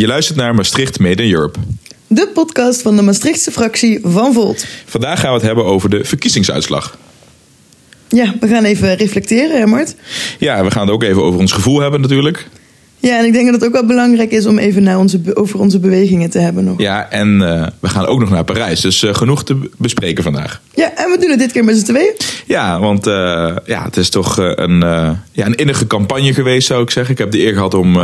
Je luistert naar Maastricht Made in Europe. De podcast van de Maastrichtse fractie van Volt. Vandaag gaan we het hebben over de verkiezingsuitslag. Ja, we gaan even reflecteren, hè Mart? Ja, we gaan het ook even over ons gevoel hebben natuurlijk. Ja, en ik denk dat het ook wel belangrijk is om even naar onze, over onze bewegingen te hebben nog. Ja, en eh, we gaan ook nog naar Parijs. Dus eh, genoeg te bespreken vandaag. Ja, en we doen het dit keer met z'n tweeën. Ja, want eh, ja, het is toch een, ja, een innige campagne geweest, zou ik zeggen. Ik heb de eer gehad om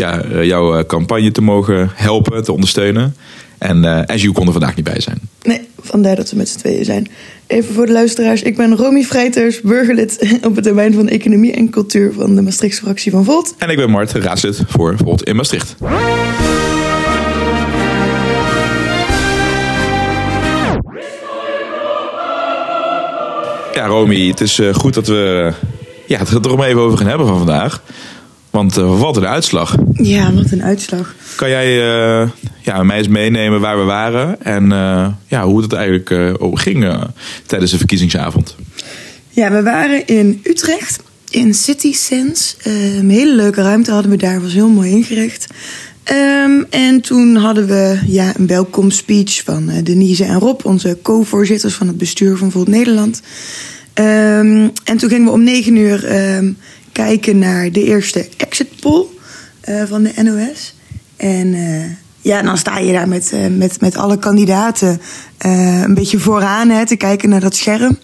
ja, eh, jouw eh, campagne te mogen helpen, te ondersteunen. En Gilles kon er vandaag niet bij zijn. Nee, vandaar dat we met z'n tweeën zijn. Even voor de luisteraars. Ik ben Romy Vrijters, burgerlid op het termijn van Economie en Cultuur van de Maastrichtse fractie van Volt. En ik ben Mart, raadslid voor Volt in Maastricht. Ja, Romy, het is goed dat we ja, het er om even over gaan hebben van vandaag. Want eh, wat een uitslag. Ja, wat een uitslag. Kan jij eh, ja, mij eens meenemen waar we waren en eh, ja, hoe het eigenlijk ging tijdens de verkiezingsavond? Ja, we waren in Utrecht, in City Sense. Een hele leuke ruimte hadden we daar, was heel mooi ingericht. Ehm, en toen hadden we ja, een welkomstspeech van eh, Denise en Rob, onze co-voorzitters van het bestuur van Volt Nederland. Ehm, en toen gingen we om negen uur ehm, kijken naar de eerste exit poll eh, van de NOS. En eh, ja, dan sta je daar met, eh, met, met alle kandidaten een beetje vooraan hè, te kijken naar dat scherm.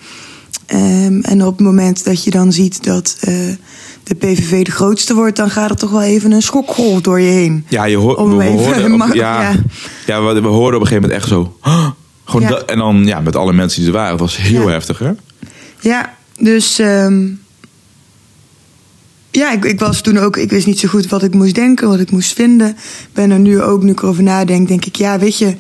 Ehm, en op het moment dat je dan ziet dat de PVV de grootste wordt, dan gaat er toch wel even een schokgolf door je heen. Ja, je hoort. Om we, even hoorden op, ja, ja. ja. we, we hoorden op een gegeven moment echt zo. Gewoon Ja. dat, en dan ja, met alle mensen die er waren. Het was heel heftig, hè? Ja, dus ehm, ja, ik, ik was toen ook, ik wist niet zo goed wat ik moest denken, wat ik moest vinden. Ik ben er nu ook, nu ik erover nadenk, denk ik, ja, weet je,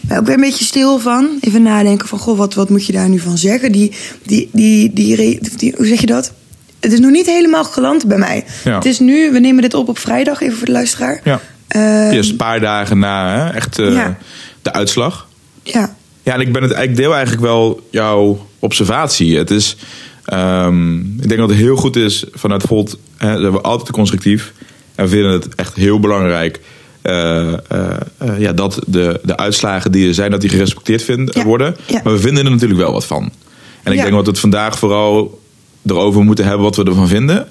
ben ook weer een beetje stil van. Even nadenken van, goh, wat, wat moet je daar nu van zeggen? Die, die, die, die, hoe zeg je dat? Het is nog niet helemaal geland bij mij. Ja. Het is nu, we nemen dit op op vrijdag, even voor de luisteraar. Ja. Ehm, Eerst een paar dagen na hè, echt eh, Ja. de uitslag. Ja, Ja, en ik ben het eigenlijk deel eigenlijk wel jouw observatie. Het is, ehm, ik denk dat het heel goed is vanuit Volt. Hè, zijn we altijd constructief en we vinden het echt heel belangrijk. eh, eh, eh, ja, dat de, de uitslagen die er zijn, dat die gerespecteerd vind, Ja. worden. Ja. Maar we vinden er natuurlijk wel wat van. En ik Ja. denk dat we het vandaag vooral erover moeten hebben wat we ervan vinden.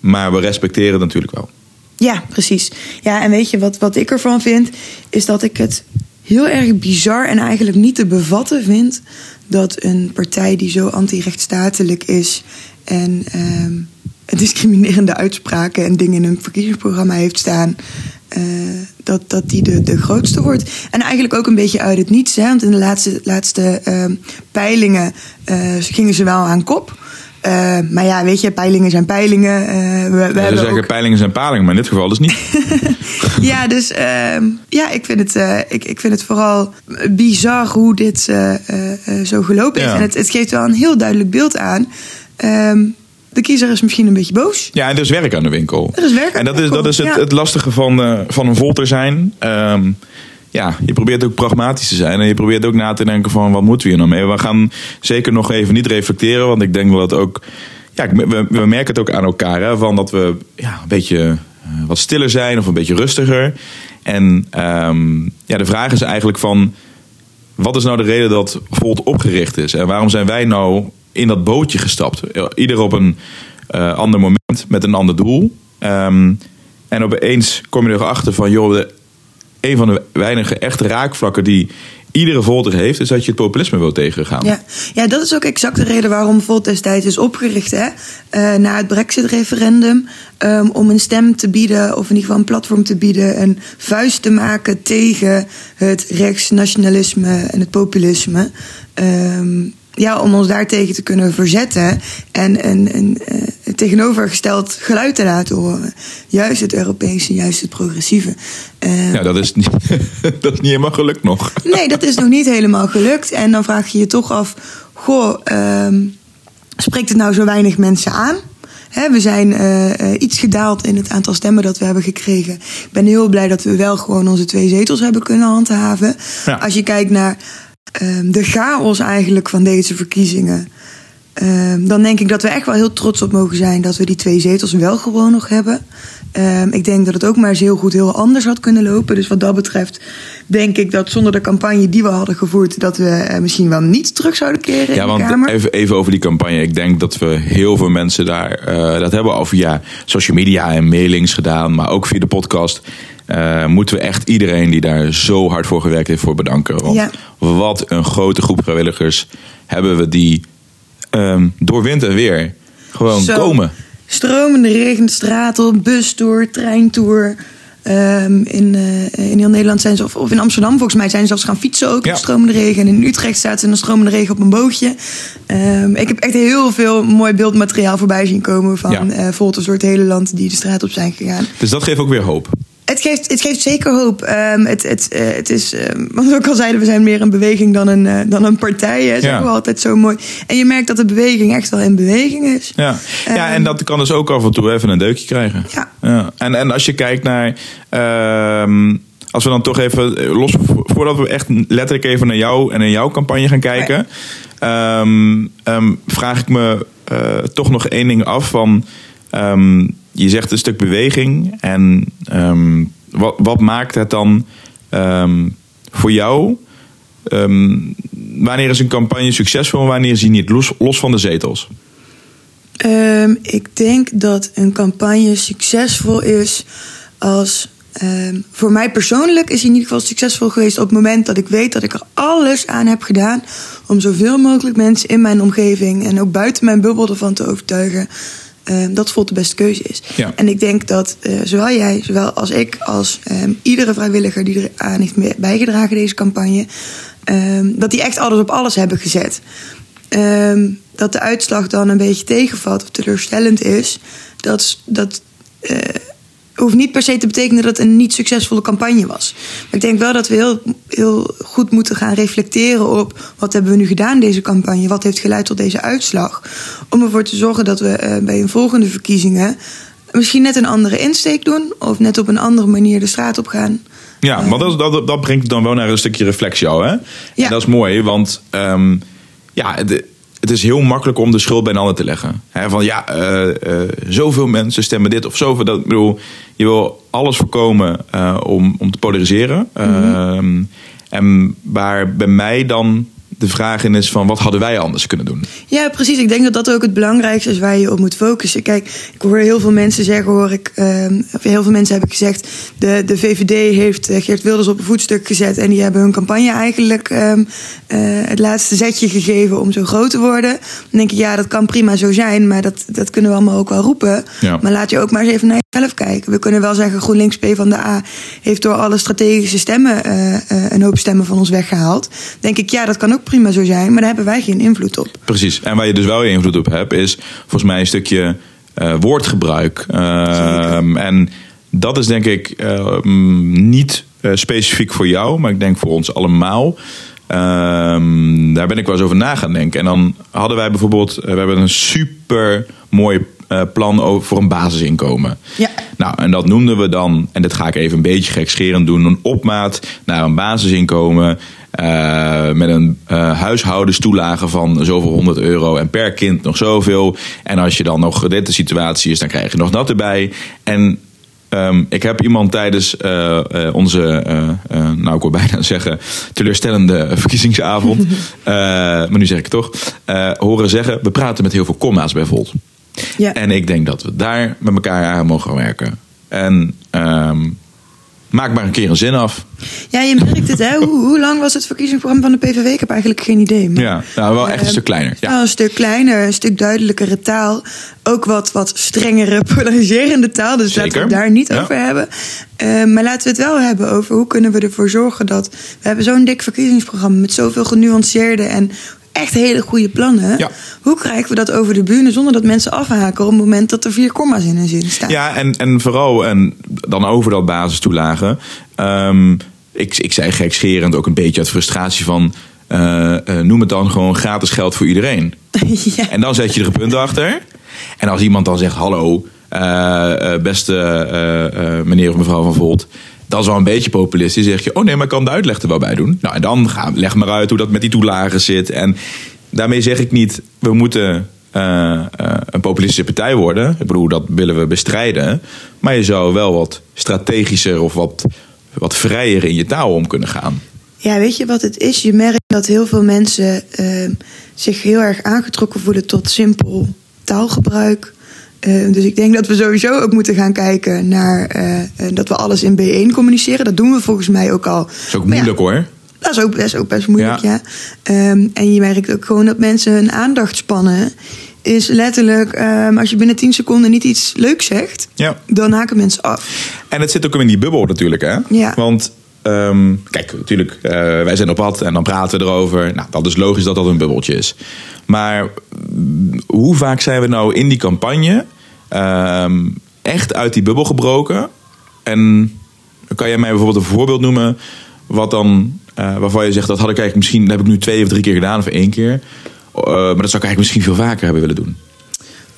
Maar we respecteren het natuurlijk wel. Ja, precies. Ja, en weet je wat, wat ik ervan vind? Is dat ik het heel erg bizar en eigenlijk niet te bevatten vind dat een partij die zo anti-rechtsstatelijk is en ehm, discriminerende uitspraken en dingen in een verkiezingsprogramma heeft staan, eh, dat, dat die de, de grootste wordt. En eigenlijk ook een beetje uit het niets, hè? want in de laatste, laatste ehm, peilingen eh, gingen ze wel aan kop. Eh, maar ja, weet je, peilingen zijn peilingen. We, we Ja, ze hebben zeggen ook- peilingen zijn palingen, maar in dit geval dus niet. ja, dus ehm, ja, ik vind, het, ik, ik vind het vooral bizar hoe dit zo gelopen is. Ja. En het, het geeft wel een heel duidelijk beeld aan. Ehm, de kiezer is misschien een beetje boos. Ja, en er is werk aan de winkel. Er is werk aan En de dat is, winkel, dat is het, ja. het lastige van, eh, van een volter zijn. Ehm, ja, je probeert ook pragmatisch te zijn. En je probeert ook na te denken van wat moeten we hier nou mee. We gaan zeker nog even niet reflecteren. Want ik denk dat ook... Ja, we, we merken het ook aan elkaar. Hè, van dat we ja, een beetje eh, wat stiller zijn of een beetje rustiger. En ehm, ja, de vraag is eigenlijk van... Wat is nou de reden dat Volt opgericht is? En waarom zijn wij nou in dat bootje gestapt? Ieder op een eh, ander moment met een ander doel. Ehm, en opeens kom je erachter van... joh, de, een van de weinige echte raakvlakken die iedere Volter heeft... is dat je het populisme wil tegengaan. Ja. ja, dat is ook exact de reden waarom Volt destijds is opgericht. Hè? Eh, na het Brexit-referendum. ehm, om een stem te bieden, of in ieder geval een platform te bieden. Een vuist te maken tegen het rechtsnationalisme en het populisme. Ehm, ja, om ons daartegen te kunnen verzetten. En een, een eh, tegenovergesteld geluid te laten horen. Juist het Europese, juist het progressieve. Ehm, Ja, dat is, niet, dat is niet helemaal gelukt nog. Nee, dat is nog niet helemaal gelukt. En dan vraag je je toch af: goh, ehm, spreekt het nou zo weinig mensen aan? We zijn eh, eh, iets gedaald in het aantal stemmen dat we hebben gekregen. Ik ben heel blij dat we wel gewoon onze twee zetels hebben kunnen handhaven. Ja. Als je kijkt naar ehm, de chaos eigenlijk van deze verkiezingen. Ehm, dan denk ik dat we echt wel heel trots op mogen zijn dat we die twee zetels wel gewoon nog hebben. Ehm, ik denk dat het ook maar eens heel goed heel anders had kunnen lopen. Dus wat dat betreft denk ik dat zonder de campagne die we hadden gevoerd, dat we misschien wel niet terug zouden keren Ja, in de want Kamer. even, even over die campagne. Ik denk dat we heel veel mensen daar eh, dat hebben al via social media en mailings gedaan, maar ook via de podcast. Eh, moeten we echt iedereen die daar zo hard voor gewerkt heeft voor bedanken. Want Ja. wat een grote groep vrijwilligers hebben we die ehm, door wind en weer gewoon Zo. komen. Stromende regen, straat op, bustour, treintour. Ehm, in, eh, in heel Nederland zijn ze, of, of in Amsterdam volgens mij, zijn ze zelfs gaan fietsen ook Ja. in stromende regen. En in Utrecht staat ze in de stromende regen op een bootje. Ehm, ik heb echt heel veel mooi beeldmateriaal voorbij zien komen van Ja. eh foto's door het hele land die de straat op zijn gegaan. Dus dat geeft ook weer hoop. Het geeft, het geeft zeker hoop. Ehm, het, het, eh, het is, ehm, wat we ook al zeiden, we zijn meer een beweging dan een, eh, dan een partij. Hè. Dat Ja. zeggen we altijd zo mooi. En je merkt dat de beweging echt wel in beweging is. Ja. ja, Ehm, en dat kan dus ook af en toe even een deukje krijgen. Ja. En, en als je kijkt naar. als we dan toch even. eh, Los, voordat we echt letterlijk even naar jou en naar jouw campagne gaan kijken. vraag ik me toch nog één ding af. Van, je zegt een stuk beweging. En ehm, wat, wat maakt het dan ehm, voor jou? Ehm, wanneer is een campagne succesvol en wanneer is die niet? Los, los van de zetels. Ik denk dat een campagne succesvol is als. voor mij persoonlijk is hij in ieder geval succesvol geweest op het moment dat ik weet dat ik er alles aan heb gedaan om zoveel mogelijk mensen in mijn omgeving en ook buiten mijn bubbel ervan te overtuigen ehm, dat Volt de beste keuze is. Ja. En ik denk dat eh, zowel jij, zowel als ik, als ehm, iedere vrijwilliger die er aan heeft bijgedragen deze campagne, ehm, dat die echt alles op alles hebben gezet. Dat de uitslag dan een beetje tegenvalt of teleurstellend is, dat, dat eh, hoeft niet per se te betekenen dat het een niet succesvolle campagne was. Maar ik denk wel dat we heel, heel goed moeten gaan reflecteren op wat hebben we nu gedaan deze campagne, wat heeft geleid tot deze uitslag, om ervoor te zorgen dat we eh, bij een volgende verkiezingen misschien net een andere insteek doen of net op een andere manier de straat op gaan. Ja, want dat, dat, dat brengt dan wel naar een stukje reflectie al, hè? Ja. En dat is mooi, want ehm, ja, het, het is heel makkelijk om de schuld bij een ander te leggen. Hè, van ja, eh, eh, zoveel mensen stemmen dit of zoveel dat. Ik bedoel, je wil alles voorkomen eh, om, om te polariseren. Ehm, en waar bij mij dan de vraag in is van wat hadden wij anders kunnen doen? Ja, precies. Ik denk dat dat ook het belangrijkste is waar je op moet focussen. Kijk, ik hoor heel veel mensen zeggen, hoor ik, ehm, of heel veel mensen heb ik gezegd, de, de VVD heeft eh, Geert Wilders op een voetstuk gezet en die hebben hun campagne eigenlijk ehm, eh, het laatste zetje gegeven om zo groot te worden. Dan denk ik, ja, dat kan prima zo zijn, maar dat, dat kunnen we allemaal ook wel roepen. Ja. Maar laat je ook maar eens even naar kijken. We kunnen wel zeggen, GroenLinks P van de A heeft door alle strategische stemmen eh, eh, een hoop stemmen van ons weggehaald. Denk ik, ja, dat kan ook prima zo zijn, maar daar hebben wij geen invloed op. Precies. En waar je dus wel je invloed op hebt, is volgens mij een stukje eh, woordgebruik. Ehm, en dat is denk ik ehm, niet specifiek voor jou, maar ik denk voor ons allemaal. Ehm, daar ben ik wel eens over na gaan denken. En dan hadden wij bijvoorbeeld, we hebben een super mooi eh, plan over, voor een basisinkomen. Ja. Nou, en dat noemden we dan, en dit ga ik even een beetje gekscherend doen, een opmaat naar een basisinkomen. eh, met een eh huishoudenstoelage van zoveel 100 euro en per kind nog zoveel. En als je dan nog dit de situatie is, dan krijg je nog dat erbij. En ehm, ik heb iemand tijdens eh, eh, onze, eh, eh, nou ik wil bijna zeggen, teleurstellende verkiezingsavond, eh, maar nu zeg ik het toch, eh, horen zeggen: we praten met heel veel comma's bij Volt. Ja. En ik denk dat we daar met elkaar aan mogen werken. En ehm, maak maar een keer een zin af. Ja, je merkt het, hè? Hoe, hoe lang was het verkiezingsprogramma van de PVV? Ik heb eigenlijk geen idee. Maar, Ja, nou, wel echt een eh, stuk kleiner. Ja. Wel een stuk kleiner, een stuk duidelijkere taal. Ook wat, wat strengere, polariserende taal. Dus laten we het daar niet Ja. over hebben. Eh, maar laten we het wel hebben over hoe kunnen we ervoor zorgen dat... We hebben zo'n dik verkiezingsprogramma met zoveel genuanceerde en echt hele goede plannen. Ja. Hoe krijgen we dat over de bühne zonder dat mensen afhaken... op het moment dat er vier komma's in een zin staan? Ja, en, en vooral en dan over dat basistoelagen. Ehm, ik, ik zei gekscherend ook een beetje uit frustratie van... eh, eh, noem het dan gewoon gratis geld voor iedereen. ja. En dan zet je er een punt achter. En als iemand dan zegt: Hallo, eh, beste meneer of mevrouw van Volt. Dat is wel een beetje populistisch. Dan zeg je: Oh nee, maar ik kan de uitleg er wel bij doen. Nou, en dan ga, leg maar uit hoe dat met die toelagen zit. En daarmee zeg ik niet: we moeten eh, eh, een populistische partij worden. Ik bedoel, dat willen we bestrijden. Maar je zou wel wat strategischer of wat, wat vrijer in je taal om kunnen gaan. Ja, weet je wat het is? Je merkt dat heel veel mensen eh, zich heel erg aangetrokken voelen tot simpel taalgebruik. Eh, dus ik denk dat we sowieso ook moeten gaan kijken naar eh, eh, dat we alles in B1 communiceren. Dat doen we volgens mij ook al. Dat is ook ja, moeilijk hoor. Dat is ook, is ook best moeilijk, Ja. ja. Ehm, en je merkt ook gewoon dat mensen hun aandacht spannen. Is letterlijk, ehm, als je binnen 10 seconden niet iets leuks zegt, Ja. dan haken mensen af. En het zit ook in die bubbel natuurlijk, hè? Ja. Want, ehm, kijk, natuurlijk, eh, wij zijn op pad en dan praten we erover. Nou, dat is logisch dat dat een bubbeltje is. Maar mm, hoe vaak zijn we nou in die campagne ehm, echt uit die bubbel gebroken? En kan jij mij bijvoorbeeld een voorbeeld noemen wat dan, eh, waarvan je zegt dat had ik eigenlijk misschien, dat heb ik nu twee of drie keer gedaan of één keer. Eh, maar dat zou ik eigenlijk misschien veel vaker hebben willen doen.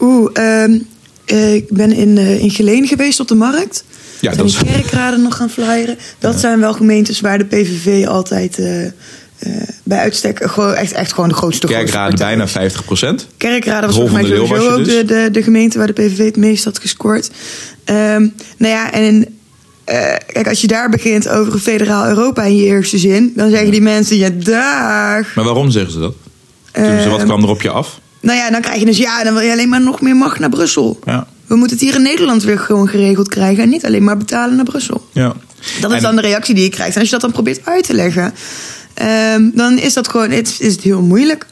Oeh, ehm, eh, ik ben in, in Geleen geweest op de markt. Ja, dat zijn is- in Kerkrade nog gaan flyeren. Dat zijn wel gemeentes waar de PVV altijd eh, eh, bij uitstek gewoon echt, echt gewoon de grootste grootste Kerkrade partij bijna is. 50 procent. Kerkrade was volgens mij de sowieso ook dus. de, de, de gemeente waar de PVV het meest had gescoord. Ehm, nou ja, en eh, kijk, als je daar begint over een federaal Europa in je eerste zin, dan zeggen die mensen, ja, dag. Maar waarom zeggen ze dat? Toen ze, wat Ehm, kwam er op je af? Nou ja, dan krijg je dus, ja, dan wil je alleen maar nog meer macht naar Brussel. Ja. We moeten het hier in Nederland weer gewoon geregeld krijgen en niet alleen maar betalen naar Brussel. Ja. Dat is En- dan de reactie die je krijgt. En als je dat dan probeert uit te leggen, ehm, dan is dat gewoon het, is het heel moeilijk.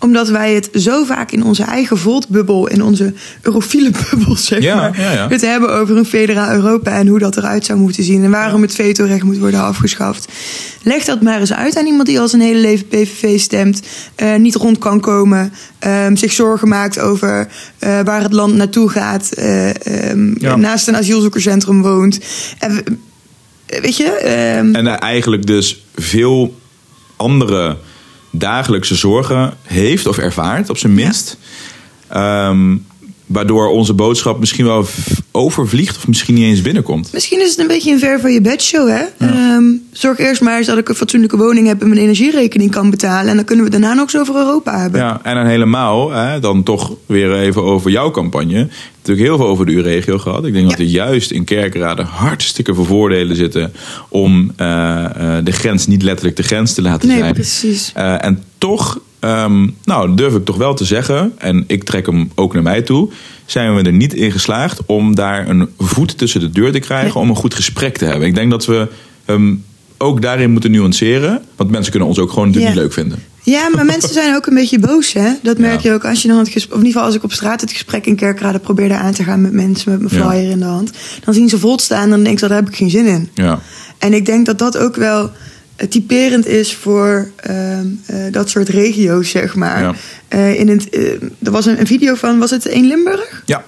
Omdat wij het zo vaak in onze eigen voltbubbel, in onze eurofiele bubbel, zeg Ja, maar, ja, ja. het hebben over een federaal Europa en hoe dat eruit zou moeten zien. En waarom het vetorecht moet worden afgeschaft. Leg dat maar eens uit aan iemand die al zijn hele leven PVV stemt, eh, niet rond kan komen, ehm, zich zorgen maakt over eh, waar het land naartoe gaat, eh, ehm, naast een asielzoekerscentrum woont. Weet je? ehm, En eigenlijk dus veel andere dagelijkse zorgen heeft of ervaart, op zijn minst. Ehm, waardoor onze boodschap misschien wel overvliegt of misschien niet eens binnenkomt. Misschien is het een beetje een ver van je bedshow, hè? Ehm, zorg eerst maar eens dat ik een fatsoenlijke woning heb en mijn energierekening kan betalen. En dan kunnen we daarna nog eens over Europa hebben. Ja, en dan helemaal, hè, dan toch weer even over jouw campagne. Natuurlijk heel veel over de U-regio gehad. Ik denk dat er juist in Kerkrade hartstikke veel voordelen zitten om eh, eh, de grens niet letterlijk de grens te laten Nee, zijn. precies. Eh, en toch, ehm, nou, durf ik toch wel te zeggen, en ik trek hem ook naar mij toe, zijn we er niet in geslaagd om daar een voet tussen de deur te krijgen Nee. om een goed gesprek te hebben. Ik denk dat we hem ook daarin moeten nuanceren, want mensen kunnen ons ook gewoon Ja. niet leuk vinden. Ja, maar mensen zijn ook een beetje boos, hè? Dat merk Ja. je ook als je dan het gesprek, of in ieder geval als ik op straat het gesprek in Kerkrade probeerde aan te gaan met mensen met mijn Ja. flyer in de hand. Dan zien ze Volt staan en dan denk ik, daar heb ik geen zin in. Ja. En ik denk dat dat ook wel typerend is voor ehm, eh, dat soort regio's, zeg maar. Ja. Eh, in het, eh, er was een, een video van, was het in Limburg? Ja.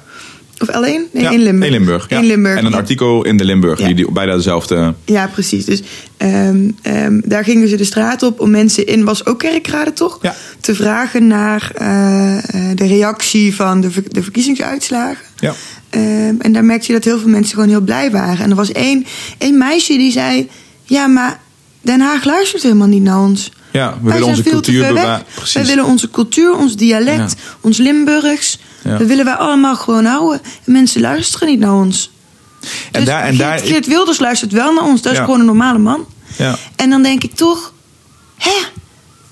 Of L1? Nee, ja, in Limburg. In Limburg, ja. Limburg. En een artikel in de Limburg, die, die bijna dezelfde... Ja, precies. Dus ehm, ehm, daar gingen ze de straat op om mensen in, was ook kerkrade toch? Ja. Te vragen naar eh, eh, de reactie van de, ver- de verkiezingsuitslagen. Ja. En daar merkte je dat heel veel mensen gewoon heel blij waren. En er was één, één meisje die zei: Ja, maar Den Haag luistert helemaal niet naar ons. Ja, we Wij willen onze zijn veel te cultuur bewaren. Wij willen onze cultuur, ons dialect, Ja. ons Limburgs. Ja. Dat willen wij allemaal gewoon houden. En mensen luisteren niet naar ons. En Dus daar, en daar, Geert, Geert Wilders luistert wel naar ons. Dat is Ja. gewoon een normale man. ja. En dan denk ik toch, hè,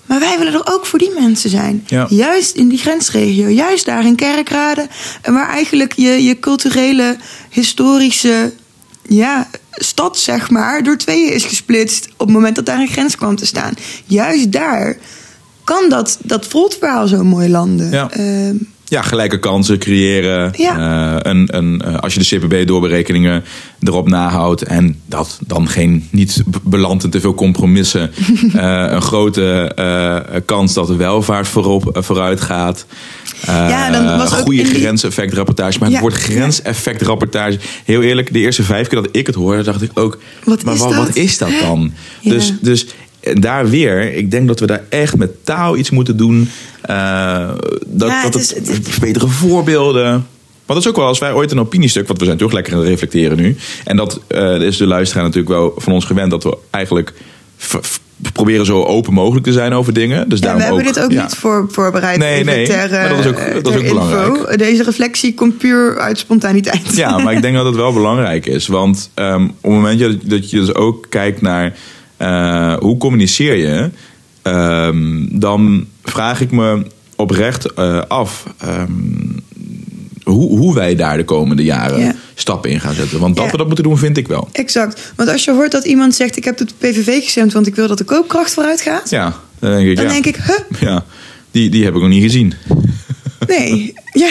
maar wij willen er ook voor die mensen zijn. Ja. Juist in die grensregio, juist daar in Kerkrade, en waar eigenlijk je, je culturele, historische ja, stad, zeg maar, door tweeën is gesplitst op het moment dat daar een grens kwam te staan. Juist daar kan dat, dat voltverhaal zo mooi landen. Ja. Ehm, ja, gelijke kansen creëren. Ja. Eh, een, een, eh, als je de CPB-doorberekeningen erop nahoudt en dat dan geen, niet belandt in te veel compromissen, eh, een grote kans dat de welvaart voorop, vooruit gaat. Ja, dan was een goede grenseffectrapportage. Maar Ja, het woord grenseffectrapportage, heel eerlijk, de eerste vijf keer dat ik het hoorde, dacht ik ook, Wat maar is wat, dat? wat is dat dan? Ja. Dus, dus daar weer, ik denk dat we daar echt met taal iets moeten doen. Eh, dat, Ja, het het, is- het- betere voorbeelden. Maar dat is ook wel als wij ooit een opiniestuk, want we zijn toch lekker aan het reflecteren nu. En dat eh, is de luisteraar natuurlijk wel van ons gewend dat we eigenlijk proberen zo open mogelijk te zijn over dingen. Dus Ja, daarom we hebben ook, dit ook ja. niet voor, voorbereid. Nee, nee, ter, maar dat is ook- eh, dat is ook belangrijk. Deze reflectie komt puur uit spontaniteit. Ja, maar ik denk dat het wel belangrijk is. Want ehm, op het moment dat je dus ook kijkt naar eh, hoe communiceer je, ehm, dan vraag ik me oprecht eh, af ehm, hoe, hoe wij daar de komende jaren Ja. stappen in gaan zetten. Want dat we dat moeten doen, vind ik wel. Exact. Want als je hoort dat iemand zegt: Ik heb de PVV gestemd, want ik wil dat de koopkracht vooruit gaat. Ja, dan denk ik, Dan ja. denk ik: Huh? ja die, die heb ik nog niet gezien. Nee. Ja,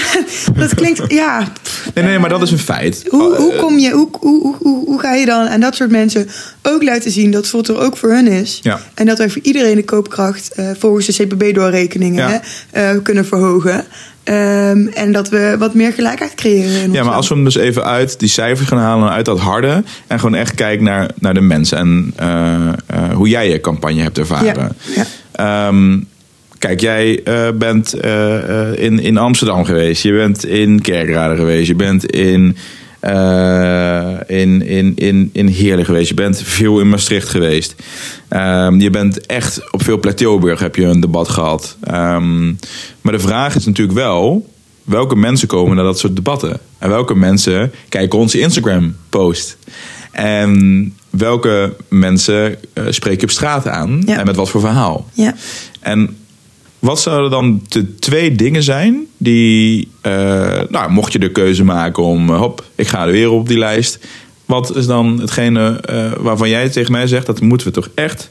dat klinkt. Ja. Nee, nee, maar dat is een feit. Hoe, hoe Eh, kom je, hoe, hoe, hoe- hoe, ga je dan aan dat soort mensen ook laten zien dat VOT er ook voor hun is? Ja. En dat wij voor iedereen de koopkracht eh, volgens de CPB-doorrekeningen Ja. eh, kunnen verhogen. Ehm, en dat we wat meer gelijkheid creëren. In Ja, maar als we hem dus even uit die cijfers gaan halen, uit dat harde. En gewoon echt kijken naar, naar de mensen en hoe jij je campagne hebt ervaren. Ja, Ehm, kijk, jij eh, bent eh, eh, in, in Amsterdam geweest. Je bent in Kerkrade geweest. Je bent in, in, in, in, in Heerlen geweest. Je bent veel in Maastricht geweest. Ehm, je bent echt op veel. Tilburg heb je een debat gehad. Ehm, maar de vraag is natuurlijk wel... welke mensen komen naar dat soort debatten? En welke mensen kijken onze Instagram-post? En welke mensen spreek je op straat aan? Ja. En met wat voor verhaal? Ja. En wat zouden dan de twee dingen zijn die, eh, nou, mocht je de keuze maken om, eh, hop, ik ga er weer op die lijst. Wat is dan hetgene eh, waarvan jij tegen mij zegt, dat moeten we toch echt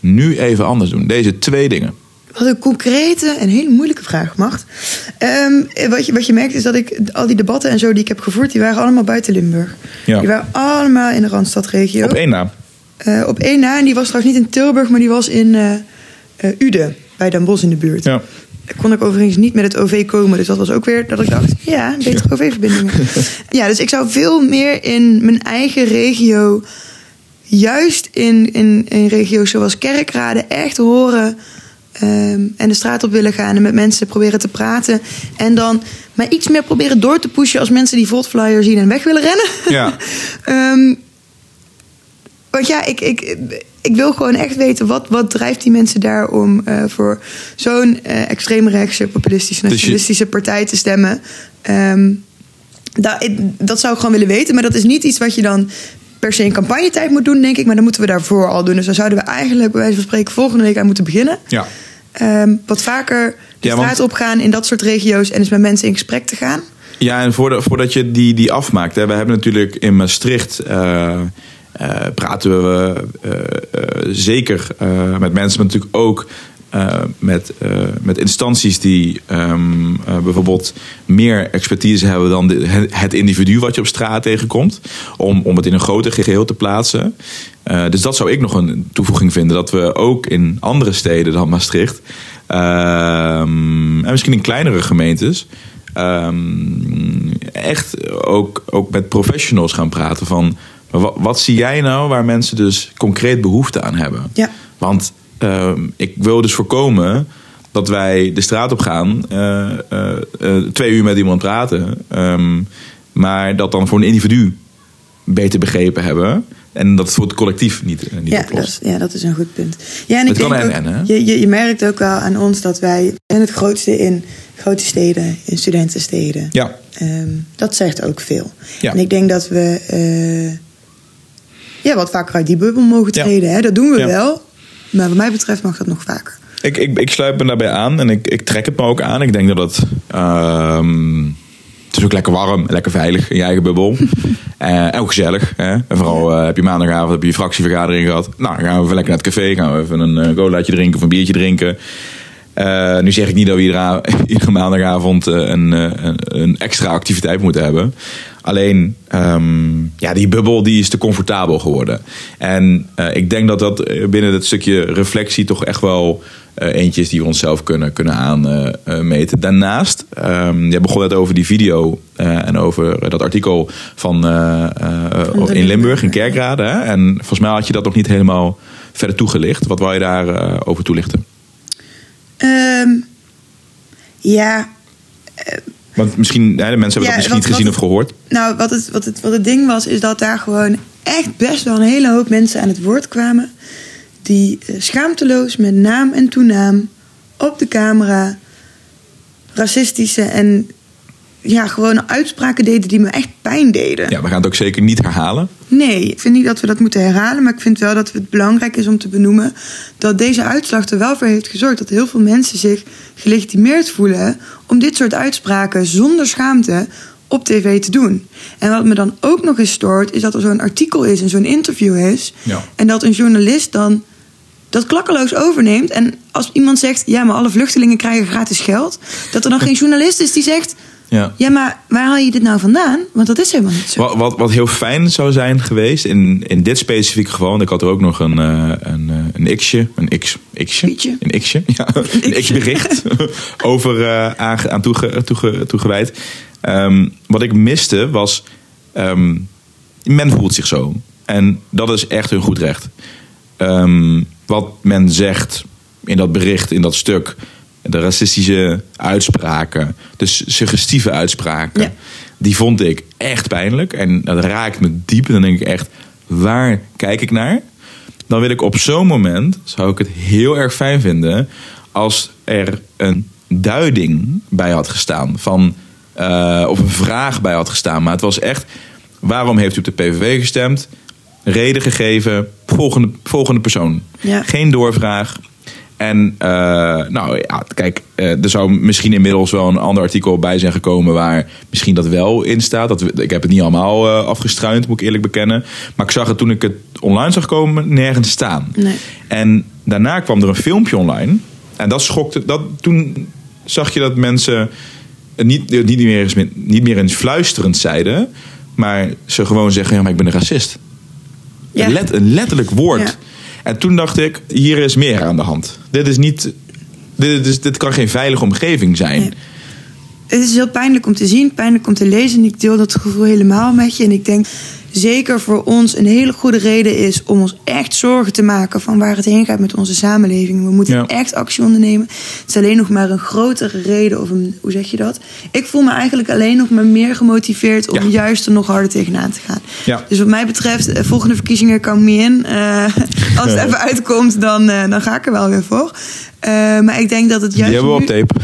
nu even anders doen? Deze twee dingen. Wat een concrete en hele moeilijke vraag, Macht. Ehm, wat, je, wat je merkt is dat ik al die debatten en zo die ik heb gevoerd, die waren allemaal buiten Limburg. Ja. Die waren allemaal in de Randstadregio. Op één na. Op één na, en die was trouwens niet in Tilburg, maar die was in Uden, bij Den Bosch in de buurt. Ja. Daar kon ik overigens niet met het OV komen, dus dat was ook weer dat ik dacht, ja, betere OV-verbindingen. ja, dus ik zou veel meer in mijn eigen regio, juist in, in, in regio's zoals Kerkrade, echt horen ehm, en de straat op willen gaan en met mensen proberen te praten. En dan maar iets meer proberen door te pushen als mensen die Volt-flyer zien en weg willen rennen. Ja. Ehm, want ja, ik, ik, ik wil gewoon echt weten wat, wat drijft die mensen daar om eh, voor zo'n eh, extreemrechtse, populistische, Dus je- nationalistische partij te stemmen. Ehm, dat, zou ik gewoon willen weten, maar dat is niet iets wat je dan per se in campagnetijd moet doen, denk ik. Maar dan moeten we daarvoor al doen. Dus dan zouden we eigenlijk, bij wijze van spreken, volgende week aan moeten beginnen. Ja. Ehm, wat vaker de Ja, want- straat opgaan in dat soort regio's en eens met mensen in gesprek te gaan. Ja, en voordat, voordat je die, die afmaakt. Hè, we hebben natuurlijk in Maastricht. eh, praten we eh, eh, zeker eh, met mensen, maar natuurlijk ook eh, met, eh, met instanties die ehm, eh, bijvoorbeeld meer expertise hebben dan het- individu wat je op straat tegenkomt. Om, om het in een groter geheel te plaatsen. Eh, dus dat zou ik nog een toevoeging vinden. Dat we ook in andere steden dan Maastricht. ehm, en misschien in kleinere gemeentes. ehm, echt ook, ook met professionals gaan praten van. Wat, wat zie jij nou waar mensen dus concreet behoefte aan hebben? Ja. Want ehm, ik wil dus voorkomen dat wij de straat op gaan, eh, eh, eh, twee uur met iemand praten, ehm, maar dat dan voor een individu beter begrepen hebben en dat het voor het collectief niet, niet Ja oplost. ja, dat is een goed punt. Ja, en ik denk en ook, en, hè? je, je, je merkt ook wel aan ons dat wij zijn het grootste in grote steden, in studentensteden. Ja, Ehm, dat zegt ook veel. Ja. En ik denk dat we ja, wat vaker uit die bubbel mogen Ja. treden. Hè? Dat doen we Ja. wel. Maar wat mij betreft mag dat nog vaker. ik, ik, ik sluit me daarbij aan en ik, ik trek het me ook aan. Ik denk dat het. ehm, het is ook lekker warm, lekker veilig in je eigen bubbel. Eh, en ook gezellig. Hè? En vooral eh, heb je maandagavond heb je, je fractievergadering gehad. Nou, dan gaan we even lekker naar het café. Gaan we even een uh, colaatje drinken of een biertje drinken. Eh, nu zeg ik niet dat we iedere, iedere maandagavond eh, een, eh, een, een extra activiteit moeten hebben. Alleen, ehm, ja, die bubbel die is te comfortabel geworden. En eh, ik denk dat dat eh, binnen het stukje reflectie toch echt wel eh, eentje is die we onszelf kunnen, kunnen aanmeten. Daarnaast, ehm je begon net over die video en over dat artikel van, in Limburg, in. Kerkrade. Hè? En volgens mij had je dat nog niet helemaal verder toegelicht. Wat wil je daarover over over toelichten? Ehm, ja, Want misschien, hè, de mensen hebben Ja, dat misschien wat- niet gezien wat- of gehoord. nou, wat het, wat, het, wat het ding was, is dat daar gewoon echt best wel een hele hoop mensen aan het woord kwamen. die eh, schaamteloos met naam en toenaam op de camera racistische en ja, gewone uitspraken deden die me echt pijn deden. Ja, we gaan het ook zeker niet herhalen. Nee, ik vind niet dat we dat moeten herhalen. Maar ik vind wel dat het belangrijk is om te benoemen dat deze uitslag er wel voor heeft gezorgd dat heel veel mensen zich gelegitimeerd voelen om dit soort uitspraken zonder schaamte op tv te doen. En wat me dan ook nog eens stoort, is dat er zo'n artikel is en zo'n interview is. Ja. En dat een journalist dan dat klakkeloos overneemt. En als iemand zegt, ja, maar alle vluchtelingen krijgen gratis geld. Dat er dan geen journalist is die zegt, Ja. ja, maar waar haal je dit nou vandaan? Want dat is helemaal niet zo. Wat, wat, wat heel fijn zou zijn geweest in, in dit specifieke geval, want ik had er ook nog een, eh, een, eh, een x'je, een x, x'je, een x'je, ja, een x-bericht over eh, aan, aan toege, toege, toegewijd. Ehm, wat ik miste was, ehm, men voelt zich zo. En dat is echt hun goed recht. Ehm, wat men zegt in dat bericht, in dat stuk, de racistische uitspraken, de suggestieve uitspraken, Ja. die vond ik echt pijnlijk. En dat raakt me diep. En dan denk ik echt, waar kijk ik naar? Dan wil ik op zo'n moment, zou ik het heel erg fijn vinden... als er een duiding bij had gestaan. Van, eh, of een vraag bij had gestaan. Maar het was echt, waarom heeft u op de PVV gestemd? Reden gegeven, volgende, volgende persoon. Ja. Geen doorvraag. En eh, nou ja, kijk, eh, er zou misschien inmiddels wel een ander artikel bij zijn gekomen waar misschien dat wel in staat. Dat, ik heb het niet allemaal eh, afgestruind, moet ik eerlijk bekennen. Maar ik zag het toen ik het online zag komen nergens staan. Nee. En daarna kwam er een filmpje online. En dat schokte. Dat, toen zag je dat mensen niet, niet, meer eens, niet meer eens fluisterend zeiden. Maar ze gewoon zeggen: ja, maar ik ben een racist. Ja. Een, let, een letterlijk woord. Ja. En toen dacht ik, hier is meer aan de hand. Dit is niet. Dit, is, dit kan geen veilige omgeving zijn. Het is heel pijnlijk om te zien, pijnlijk om te lezen. En ik deel dat gevoel helemaal met je. En ik denk zeker voor ons een hele goede reden is om ons echt zorgen te maken van waar het heen gaat met onze samenleving. We moeten Ja. echt actie ondernemen. Het is alleen nog maar een grotere reden, of een, hoe zeg je dat? Ik voel me eigenlijk alleen nog maar meer gemotiveerd om Ja. juist er nog harder tegenaan te gaan. Ja. Dus wat mij betreft, eh, volgende verkiezingen kan me in. Eh, als het even uitkomt, dan, eh, dan ga ik er wel weer voor. Eh, maar ik denk dat het Die juist. hebben we op tape.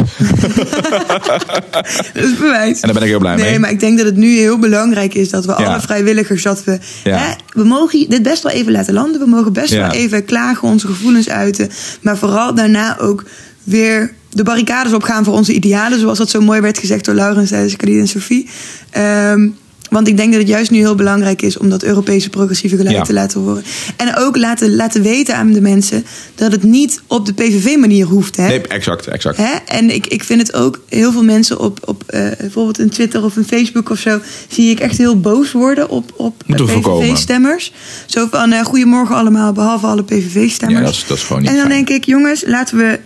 dat is bewijs. En daar ben ik heel blij nee, mee. maar ik denk dat het nu heel belangrijk is dat we Ja. alle vrijwilligers, dat we, Ja. hè, we mogen dit best wel even laten landen. We mogen best Ja. wel even klagen, onze gevoelens uiten. Maar vooral daarna ook weer de barricades opgaan voor onze idealen. Zoals dat zo mooi werd gezegd door Laurens tijdens Khalid en Sophie. Ehm, want ik denk dat het juist nu heel belangrijk is om dat Europese progressieve geluid Ja. te laten horen. En ook laten, laten weten aan de mensen dat het niet op de PVV-manier hoeft. Hè? Nee, exact, exact. Hè? En ik, ik vind het ook heel veel mensen op, op eh, bijvoorbeeld in Twitter of in Facebook of zo, zie ik echt heel boos worden op, op. PVV-stemmers. Zo van eh, goedemorgen allemaal, behalve alle PVV-stemmers. Ja, dat is, dat is gewoon niet en dan fijn. denk ik, jongens, laten we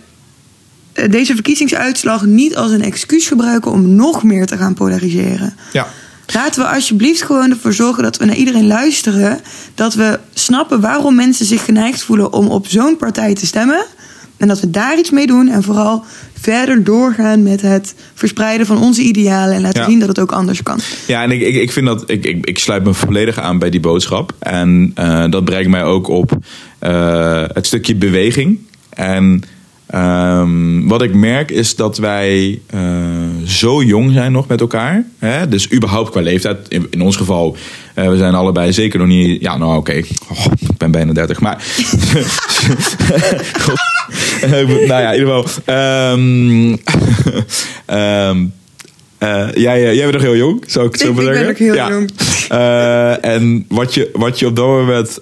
eh, deze verkiezingsuitslag niet als een excuus gebruiken om nog meer te gaan polariseren. Ja. Laten we alsjeblieft gewoon ervoor zorgen dat we naar iedereen luisteren. Dat we snappen waarom mensen zich geneigd voelen om op zo'n partij te stemmen. En dat we daar iets mee doen. En vooral verder doorgaan met het verspreiden van onze idealen. En laten Ja. zien dat het ook anders kan. Ja, en ik, ik, ik vind dat ik, ik, ik sluit me volledig aan bij die boodschap. En eh, dat brengt mij ook op eh, het stukje beweging. En ehm, wat ik merk is dat wij eh, zo jong zijn nog met elkaar. Hè? Dus überhaupt qua leeftijd. In, in ons geval, eh, we zijn allebei zeker nog niet. Ja, nou oké. Oh, ik ben bijna 30. Maar. Nou ja, in ieder geval. ehm, ehm, eh, jij, jij bent nog heel jong, zou ik het zo maar ik ben ook heel jong. Eh, en wat je, wat je op dat moment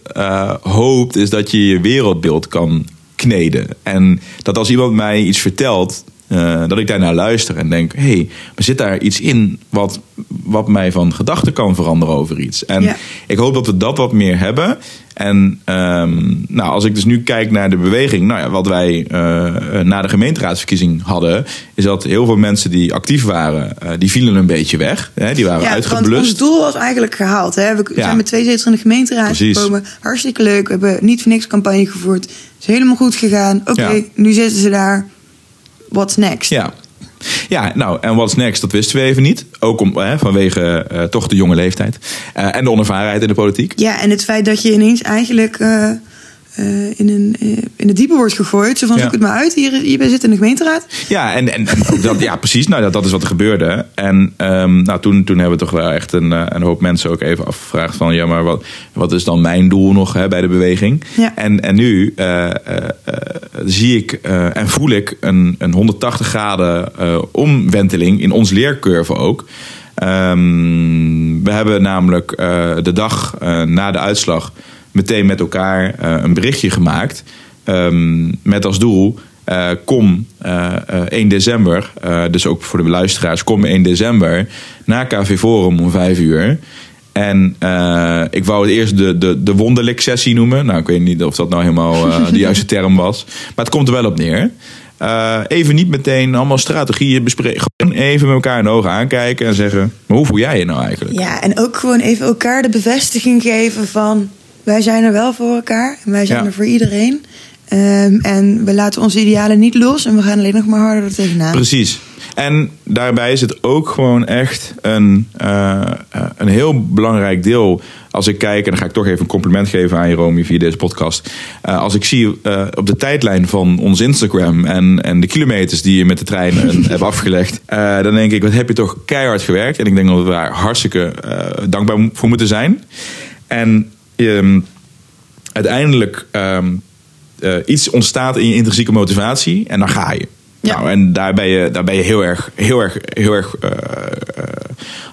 hoopt, is dat je je wereldbeeld kan kneden. En dat als iemand mij iets vertelt, eh, dat ik daarnaar luister en denk: hé, hey, maar zit daar iets in wat, wat mij van gedachten kan veranderen over iets? En Ja. ik hoop dat we dat wat meer hebben. En ehm, nou, als ik dus nu kijk naar de beweging, nou ja, wat wij eh, na de gemeenteraadsverkiezing hadden, is dat heel veel mensen die actief waren, eh, die vielen een beetje weg. Hè, die waren Ja, want uitgeblust. ons doel was eigenlijk gehaald. Hè? We Ja. zijn met twee zetels in de gemeenteraad Precies. gekomen. Hartstikke leuk. We hebben niet voor niks campagne gevoerd. Het is helemaal goed gegaan. Oké, Ja. nu zitten ze daar. What's next? Ja. Ja, nou, en what's next, dat wisten we even niet. Ook om, hè, vanwege eh, toch de jonge leeftijd. Eh, en de onervarenheid in de politiek. Ja, en het feit dat je ineens eigenlijk eh, in, een, in het diepe wordt gegooid. Zo van, Ja. zoek het maar uit. Hier, hier zit in de gemeenteraad. Ja, en, en, en ook dat, ja, precies. Nou, dat, dat is wat er gebeurde. En ehm, nou, toen, toen hebben we toch wel echt een, een hoop mensen ook even afgevraagd van... ja, maar wat, wat is dan mijn doel nog hè, bij de beweging? Ja. En, en nu zie ik eh, en voel ik een, een 180 graden eh, omwenteling in ons leercurve ook. Ehm, we hebben namelijk eh, de dag na de uitslag meteen met elkaar een berichtje gemaakt. ehm, met als doel, kom eh, eh, 1 december, dus ook voor de luisteraars, kom 1 december naar KV Forum om 5 uur. En eh, ik wou het eerst de, de, de wonderlijk sessie noemen. Nou, ik weet niet of dat nou helemaal eh, de juiste term was. Maar het komt er wel op neer. Eh, even niet meteen allemaal strategieën bespreken. Gewoon even met elkaar in de ogen aankijken en zeggen... maar hoe voel jij je nou eigenlijk? Ja, en ook gewoon even elkaar de bevestiging geven van... wij zijn er wel voor elkaar en wij zijn Ja. er voor iedereen. Ehm, en we laten onze idealen niet los en we gaan alleen nog maar harder er tegenaan. Precies. En daarbij is het ook gewoon echt een, eh, eh, een heel belangrijk deel. Als ik kijk, en dan ga ik toch even een compliment geven aan je, Romy, via deze podcast. Eh, als ik zie op de tijdlijn van ons Instagram en, en de kilometers die je met de trein hebt afgelegd, dan denk ik, wat heb je toch keihard gewerkt. En ik denk dat we daar hartstikke dankbaar voor moeten zijn. En ehm, uiteindelijk ehm, eh, iets ontstaat in je intrinsieke motivatie en dan ga je. Ja. Nou, en daar ben je, daar ben je heel erg, heel erg, heel erg eh, eh,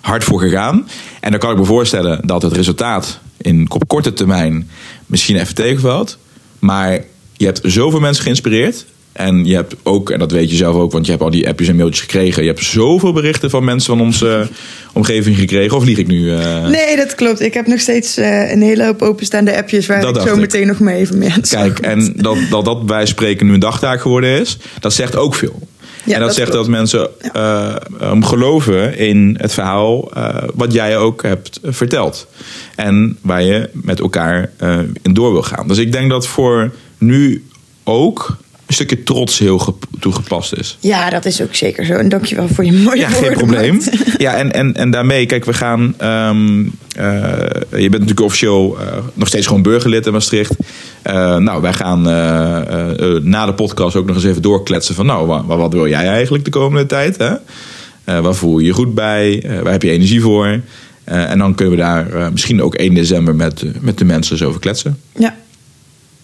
hard voor gegaan. En dan kan ik me voorstellen dat het resultaat in, op korte termijn misschien even tegenvalt. Maar je hebt zoveel mensen geïnspireerd. En je hebt ook, en dat weet je zelf ook, want je hebt al die appjes en mailtjes gekregen. Je hebt zoveel berichten van mensen van onze omgeving gekregen. Of lieg ik nu? eh? Nee, dat klopt. Ik heb nog steeds eh, een hele hoop openstaande appjes... waar Dat ik zo ik. meteen nog mee even mee aan Kijk, en dat, dat dat bij spreken nu een dagtaak geworden is, dat zegt ook veel. Ja, en dat, dat zegt klopt. dat mensen um, geloven in het verhaal wat jij ook hebt verteld. En waar je met elkaar in door wil gaan. Dus ik denk dat voor nu ook een stukje trots heel gep- toegepast is. Ja, dat is ook zeker zo. En dankjewel voor je mooie Ja, woorden. geen probleem. Ja, en, en, en daarmee, kijk, we gaan. ehm, eh, je bent natuurlijk officieel eh, nog steeds gewoon burgerlid in Maastricht. Eh, nou, wij gaan na de podcast ook nog eens even doorkletsen van, nou, wa- wa- wat, wil jij eigenlijk de komende tijd? Hè? Waar voel je je goed bij? Waar heb je energie voor? En dan kunnen we daar misschien ook 1 december met, met de mensen zo over kletsen. Ja.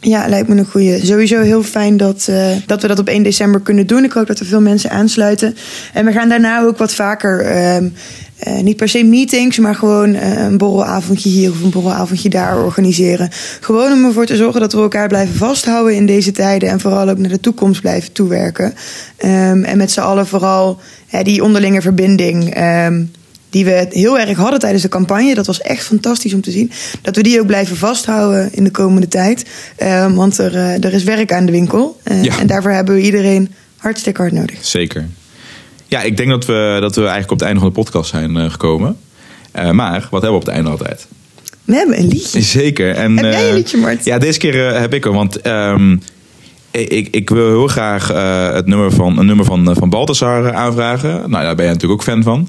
Ja, lijkt me een goeie. Sowieso heel fijn dat, eh, dat we dat op 1 december kunnen doen. Ik hoop dat er veel mensen aansluiten. En we gaan daarna ook wat vaker, ehm, eh, niet per se meetings, maar gewoon eh, een borrelavondje hier of een borrelavondje daar organiseren. Gewoon om ervoor te zorgen dat we elkaar blijven vasthouden in deze tijden. En vooral ook naar de toekomst blijven toewerken. Ehm, en met z'n allen vooral die onderlinge verbinding. ehm, die we heel erg hadden tijdens de campagne. Dat was echt fantastisch om te zien. Dat we die ook blijven vasthouden in de komende tijd. Ehm, want er, eh, er is werk aan de winkel. Eh, Ja. En daarvoor hebben we iedereen hartstikke hard nodig. Zeker. Ja, ik denk dat we, dat we eigenlijk op het einde van de podcast zijn eh, gekomen. Maar wat hebben we op het einde altijd? We hebben een liedje. Zeker. En, Heb jij een liedje, Mart? Ja, deze keer heb ik hem. Want ehm, ik, ik wil heel graag eh, het nummer van, een nummer van, eh, van Balthasar eh, aanvragen. Nou, daar ben je natuurlijk ook fan van.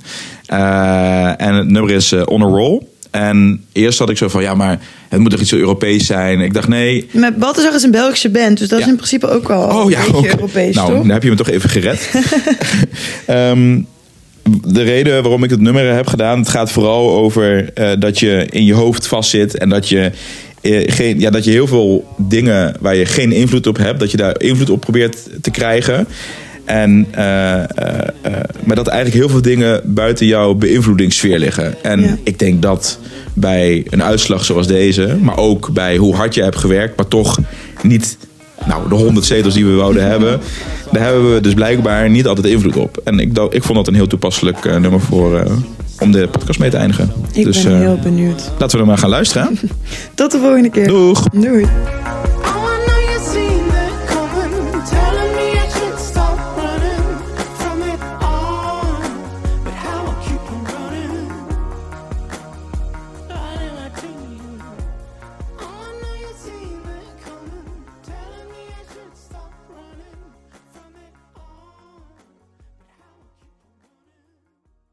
En het nummer is On a Roll. En eerst had ik zo van, ja, maar het moet toch iets zo Europees zijn. Ik dacht, nee. Met Balthazar is een Belgische band. Dus dat Ja. is in principe ook wel Oh een ja, beetje ook. Europees, nou, toch? dan heb je me toch even gered. Ehm, de reden waarom ik het nummer heb gedaan, het gaat vooral over dat je in je hoofd vastzit en dat je, geen, ja, dat je heel veel dingen waar je geen invloed op hebt, dat je daar invloed op probeert te krijgen. En, eh, eh, eh, maar dat eigenlijk heel veel dingen buiten jouw beïnvloedingssfeer liggen. En Ja. ik denk dat bij een uitslag zoals deze, maar ook bij hoe hard je hebt gewerkt, maar toch niet nou, de 100 zetels die we wouden hebben, daar hebben we dus blijkbaar niet altijd invloed op. En ik, ik vond dat een heel toepasselijk eh, nummer voor, eh, om de podcast mee te eindigen. Ik dus ben eh, heel benieuwd. laten we er maar gaan luisteren. Tot de volgende keer. Doeg! Doei.